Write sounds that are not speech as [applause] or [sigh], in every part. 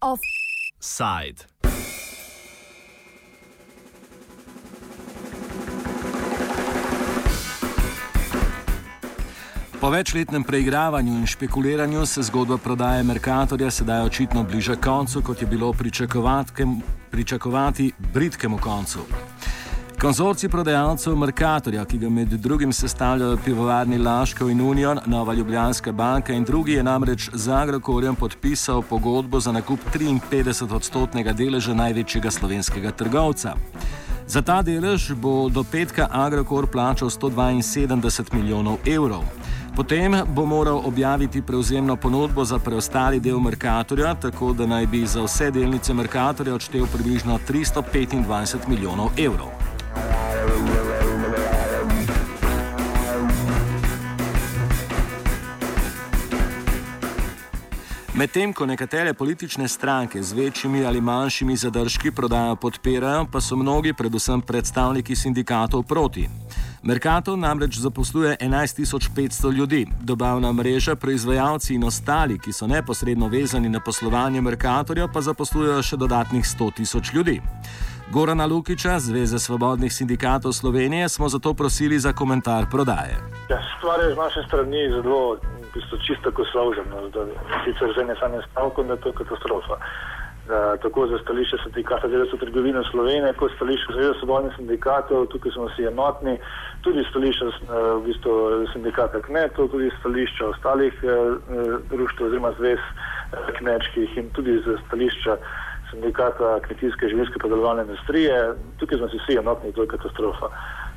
Offside. Po večletnem preigravanju in špekuliranju se zgodba prodaje Merkatorja sedaj očitno bliža koncu, kot je bilo pričakovati britkemu koncu. Konzorci prodajalcev Merkatorja, ki ga med drugim sestavljajo pivovarni Laško in Union, Nova Ljubljanska banka in drugi, je namreč z Agrokorjem podpisal pogodbo za nakup 53 odstotnega deleža največjega slovenskega trgovca. Za ta delež bo do petka Agrokor plačal 172 milijonov evrov. Potem bo moral objaviti prevzemno ponudbo za preostali del Merkatorja, tako da naj bi za vse delnice Merkatorja odštel približno 325 milijonov evrov. Medtem ko nekatere politične stranke z večjimi ali manjšimi zadržki prodajo podpirajo, pa so mnogi, predvsem predstavniki sindikatov, proti. Merkator namreč zaposluje 11.500 ljudi, dobavna mreža, proizvajalci in ostali, ki so neposredno vezani na poslovanje Merkatorja, pa zaposlujejo še dodatnih 100.000 ljudi. Gorana Lukiča, Zveze svobodnih sindikatov Slovenije, smo zato prosili za komentar prodaje. Ja, stvar je z naše strani zelo čisto koslovžena, sicer že ne samem stavkom, da je to katastrofa. Da, tako za stališče sindikata delavcev trgovine Slovenije, kot stališče Zveze svobodnih sindikatov, tukaj smo vsi enotni, tudi stališče v bistvu, sindikata kmetov, tudi stališče ostalih eh, društv oziroma zvez eh, kmečkih in tudi za stališče sindikata kmetijske živilske predelovalne industrije. Tukaj smo vsi enotni, to je katastrofa.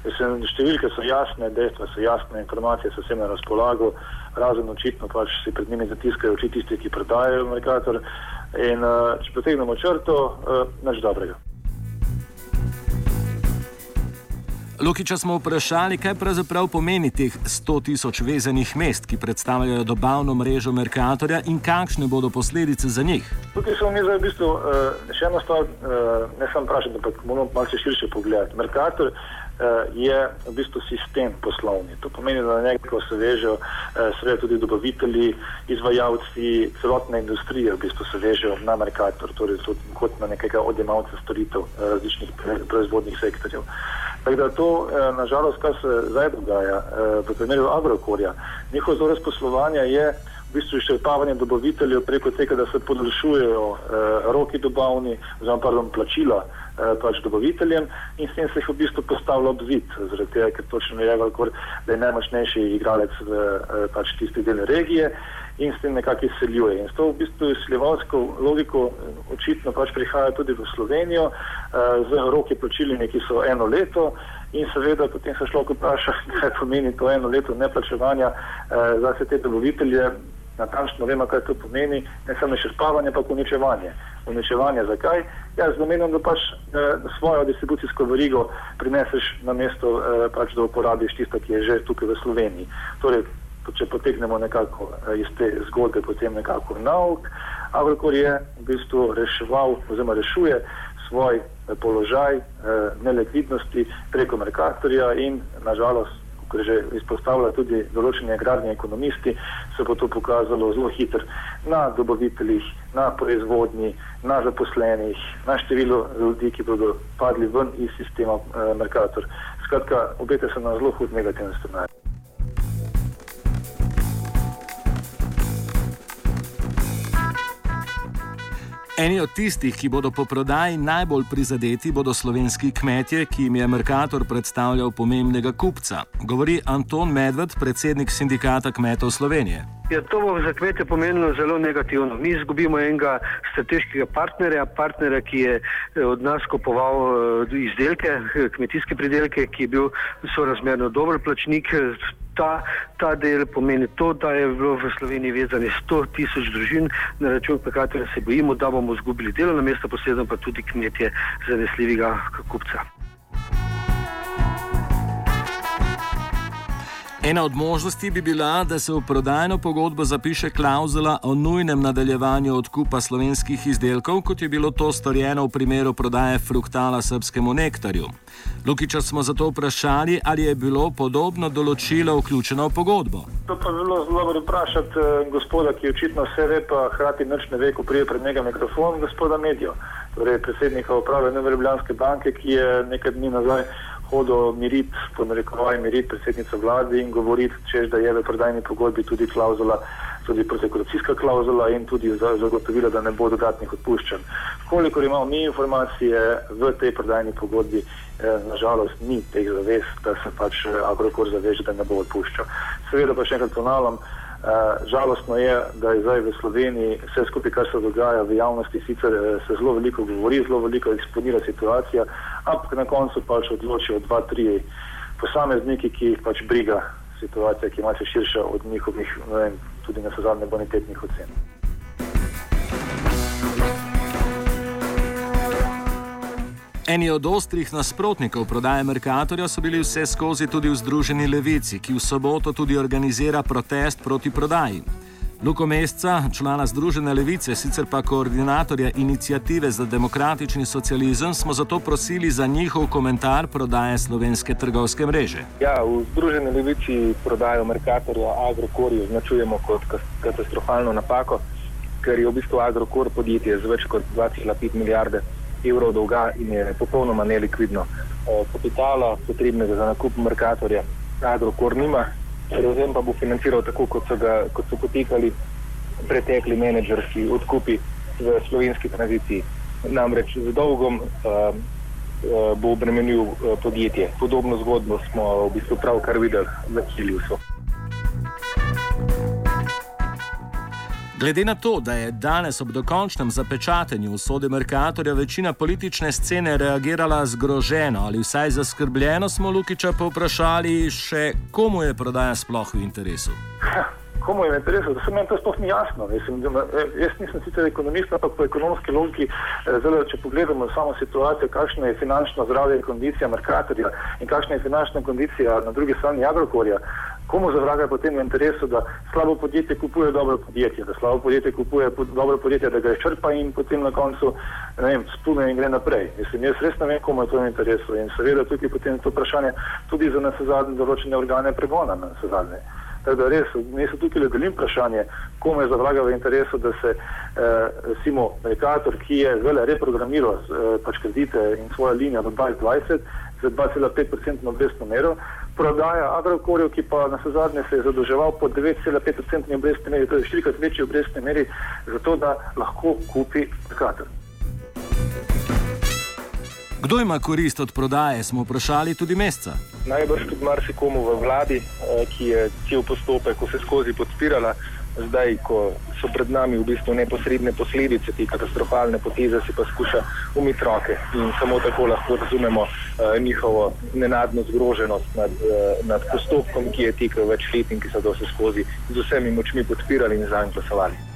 Mislim, številke so jasne, dejstva so jasne, informacije so vsem na razpolago, razen očitno pač si pred njimi zatiskajo oči tisti, ki prodajajo Merkator. In uh, če potegnemo črto, uh, nič dobrega. Lukiča smo vprašali, kaj pravzaprav pomeni teh 100 tisoč vezanih mest, ki predstavljajo dobavno mrežo Merkatorja in kakšne bodo posledice za njih. Tukaj smo mi zdaj v bistvu uh, še eno stvar, uh, ne samo vprašati, ampak moramo malce širše pogledati. Merkator uh, je v bistvu sistem poslovni. To pomeni, da na njega se vežejo uh, tudi dobavitelji, izvajalci, celotna industrija v bistvu se vežejo na Merkator, torej kot na nekega odjemalca storitev različnih proizvodnih sektorjev. Tako da to, eh, nažalost, kar se zdaj dogaja eh, v primeru Agrokorja, njihov vzorec poslovanja je v bistvu izčrpavanje dobaviteljev preko tega, da se podaljšujejo eh, roki dobavni, oziroma pardon, plačila pač dobaviteljem in s tem se jih v bistvu postavlja ob zid, zaradi tega, ker točno je Agrokor, da je najmočnejši igralec v pač tisti del regije in s tem nekako izseljuje. In s to v bistvu izseljevalsko logiko očitno pač prihaja tudi v Slovenijo uh, z roki plačilimi, ki so eno leto in seveda potem se človek vpraša, [laughs] kaj pomeni to eno leto neplačevanja uh, za vse te dobavitelje. Natančno vemo, kaj to pomeni, ne samo šrpavanje, ampak uničevanje. Uničevanje zakaj? Ja, z namenom, da pač eh, svojo distribucijsko verigo prineseš na mesto, eh, pač da uporabiš tisto, ki je že tukaj v Sloveniji. Torej, če potegnemo nekako eh, iz te zgodbe, potem nekako nauk. Agrokor je v bistvu reševal oziroma rešuje svoj eh, položaj eh, nelikvidnosti preko Merkatorja in nažalost, kot že izpostavlja tudi določeni agrarni ekonomisti, se bo to pokazalo zelo hitro na dobaviteljih, na proizvodnji, na zaposlenih, na število ljudi, ki bodo padli ven iz sistema Merkator. Skratka, obete se na zelo hud negativni scenarij. Eni od tistih, ki bodo po prodaji najbolj prizadeti, bodo slovenski kmetje, ki jim je Merkator predstavljal pomembnega kupca, govori Anton Medved, predsednik sindikata kmetov Slovenije. Ja, to bo za kmete pomenilo zelo negativno. Mi izgubimo enega strateškega partnerja, partnerja, ki je eh, od nas kupoval eh, izdelke, eh, kmetijske pridelke, ki je bil sorazmerno dober plačnik. Ta, ta del pomeni to, da je bilo v Sloveniji vezani 100 tisoč družin, na račun katerih se bojimo, da bomo izgubili delovno mesto, posebno pa tudi kmetje zanesljivega kupca. Ena od možnosti bi bila, da se v prodajno pogodbo zapiše klauzula o nujnem nadaljevanju odkupa slovenskih izdelkov, kot je bilo to storjeno v primeru prodaje fruktala srpskemu nektarju. Lukiča smo zato vprašali, ali je bilo podobno določilo vključeno v pogodbo. To pa bi bilo zelo dobro vprašati eh, gospoda, ki očitno vse ve, pa hkrati nič ne ve, ko prije pred njega mikrofon, gospoda Medijo, torej predsednika uprave Nove Ljubljanske banke, ki je nekaj dni nazaj hodil miriti, ponarekovaj miriti predsednico vlade in govoriti, češ, da je v prodajni pogodbi tudi klauzula, tudi protekuracijska klauzula in tudi zagotovila, da ne bo dodatnih odpuščanj. Kolikor imamo mi informacije v tej prodajni pogodbi, eh, nažalost ni teh zavez, da se pač eh, Agrokor zaveže, da ne bo odpuščal. Seveda pa še enkrat ponavljam, žalostno je, da je zdaj v Sloveniji vse skupaj, kar se dogaja v javnosti, sicer uh, se zelo veliko govori, zelo veliko eksponira situacija, ampak na koncu pač odločijo dva, tri posamezniki, ki jih pač briga situacija, ki je malce širša od njihovih, ne vem, tudi na sezadne bonitetnih ocen. Eni od ostrih nasprotnikov prodaje Merkatorja so bili vse skozi tudi v Združeni levici, ki v soboto tudi organizira protest proti prodaji. Luko Mesca, člana Združene levice, sicer pa koordinatorja inicijative za demokratični socializem, smo zato prosili za njihov komentar prodaje slovenske trgovske mreže. Ja, v Združeni levici prodajo Merkatorja Agrokorju označujemo kot katastrofalno napako, ker je v bistvu Agrokor podjetje z več kot 2,5 milijarde evrov dolga in je popolnoma nelikvidno. Kapitala, potrebnega za nakup Merkatorja, Agrokor nima, prevzem pa bo financiral tako, kot so, ga, kot so potekali pretekli menedžerski odkupi v slovenski tranziciji. Namreč z dolgom uh, uh, bo obremenil uh, podjetje. Podobno zgodbo smo v bistvu pravkar videli v Kiljusu. Glede na to, da je danes ob dokončnem zapečatenju usode Merkatorja večina politične scene reagirala zgroženo ali vsaj zaskrbljeno, smo Lukiča povprašali še, komu je prodaja sploh v interesu. Komu je v interesu, da se meni to sploh ni jasno. Mislim, da, jaz nisem sicer ekonomist, ampak po ekonomski logiki, eh, zelo, če pogledamo samo situacijo, kakšna je finančna zdravje in kondicija Merkatorja in kakšna je finančna kondicija na drugi strani Agrokorja, Komu za vraga je potem v interesu, da slabo podjetje kupuje dobro podjetje, da slabo podjetje kupuje dobro podjetje, da ga izčrpa in potem na koncu spune in gre naprej. Mislim, jaz res ne vem, komu je to v interesu in seveda tukaj potem to vprašanje tudi za nas zadnje določene organe pregona na zadnje. Tako da res, ne se tukaj le delim vprašanje, komu je za vraga v interesu, da se eh, recimo Mercator, ki je zelo reprogramiral eh, pač kredite in svojo linijo do 2020 za 2,5% obrestno mero, prodaja Agrokorju, ki pa na zadnje se je zadolževal po 9,5% obrestne meri, torej štirikrat večji obrestne meri, zato da lahko kupi Mercator. Kdo ima korist od prodaje, smo vprašali tudi meseca. Najbrž tudi marsikomu v vladi, eh, ki je cel postopek vse skozi podpirala zdaj, ko so pred nami v bistvu neposredne posledice te katastrofalne poteze, si pa skuša umiti roke in samo tako lahko razumemo uh, njihovo nenadno zgroženost nad, uh, nad postopkom, ki je tekel več let in ki so do vse skozi z vsemi močmi podpirali in za njim glasovali.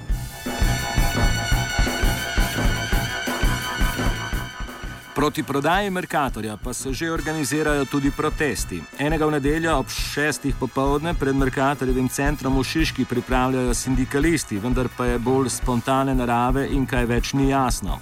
Proti prodaji Merkatorja pa se že organizirajo tudi protesti. Enega v nedeljo ob šestih popovdne pred Merkatorjevim centrom v Šiški pripravljajo sindikalisti, vendar pa je bolj spontane narave in kaj več ni jasno.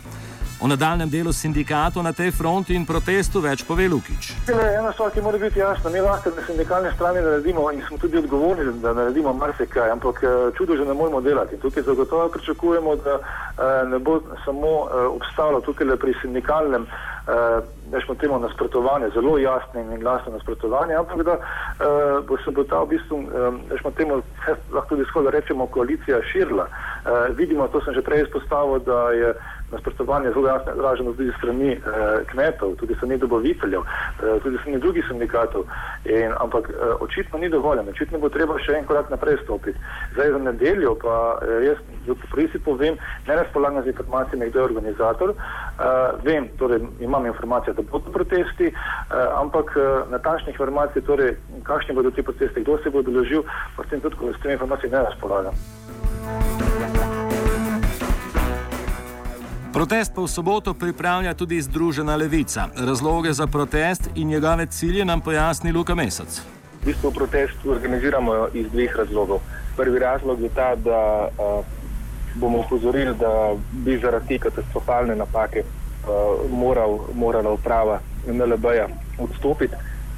O nadaljem delu sindikatov na tej fronti in protestu več pove Lukič. Ena stvar, ki mora biti jasna, mi lahko na sindikalni strani naredimo in smo tudi odgovorni, da naredimo marsikaj, ampak eh, čudo že ne moremo delati. Tukaj zagotovo pričakujemo, da eh, ne bo samo eh, obstalo tukaj pri sindikalnem rečemo temu nasprotovanje, zelo jasno in glasno nasprotovanje, ampak da uh, bo se bo ta v bistvu, rečemo temu, lahko tudi skoraj rečemo, koalicija širila. Uh, vidimo, to sem že prej izpostavil, da je nasprotovanje zelo jasno izraženo tudi strani eh, kmetov, tudi strani dobaviteljev, eh, tudi strani drugih sindikatov. In, ampak eh, očitno ni dovolj, očitno bo treba še en korak naprej stopiti. Zdaj za nedeljo pa eh, jaz v prisi povem, ne razpolagam z informacijami, kdo je organizator. Eh, vem, torej imam informacije, da bodo protesti, eh, ampak eh, natančnih informacij, torej kakšni bodo ti protesti, kdo se bo odložil, pa s tem tudi, ko s tem informacijami ne razpolagam. Protest pa v soboto pripravlja tudi Združena levica. Razloge za protest in njegove cilje nam pojasni Luka Mesec. V bistvu protest organiziramo iz dveh razlogov. Prvi razlog je ta, da uh, bomo upozorili, da bi zaradi te katastrofalne napake uh, moral, morala uprava NLB-ja odstopiti,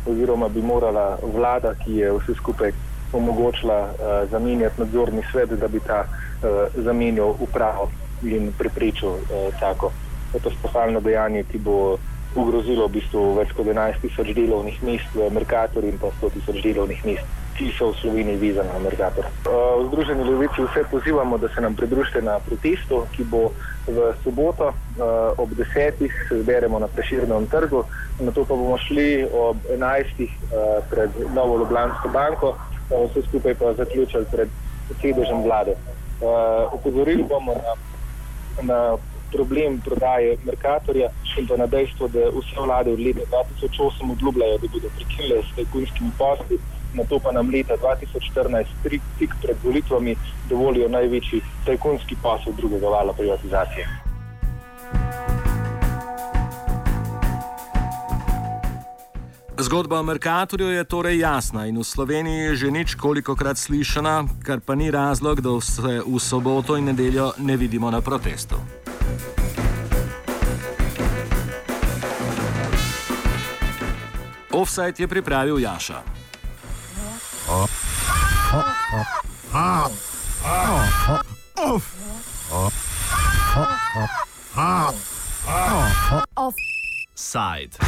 oziroma bi morala vlada, ki je vse skupaj omogočila uh, zamenjati nadzorni svet, da bi ta uh, zamenjal upravo in preprečil uh, tako katastrofalno dejanje, ki bo ogrozilo v bistvu več kot 11 tisoč delovnih mest v Merkatorju in pa 100 tisoč delovnih mest, ki so v Sloveniji vezane na Merkator. Uh, v Združeni levici vse pozivamo, da se nam pridružite na protestu, ki bo v soboto uh, ob 10. se zberemo na Preširnem trgu, na to pa bomo šli ob 11. Uh, pred Novo Ljubljansko banko, vse skupaj pa zaključili pred sedežem vlade. Upozorili bomo na, na problem prodaje Merkatorja in pa na dejstvo, da vse vlade od leta 2008 obljubljajo, da bodo prekinile s tajkunskimi posli, na to pa nam leta 2014, tik pred volitvami, dovolijo največji tajkunski posel drugega vala privatizacije. Zgodba o Merkatorju je torej jasna in v Sloveniji že nič kolikokrat slišana, kar pa ni razlog, da se v soboto in nedeljo ne vidimo na protestu. Offside je pripravil Jaša. Offside.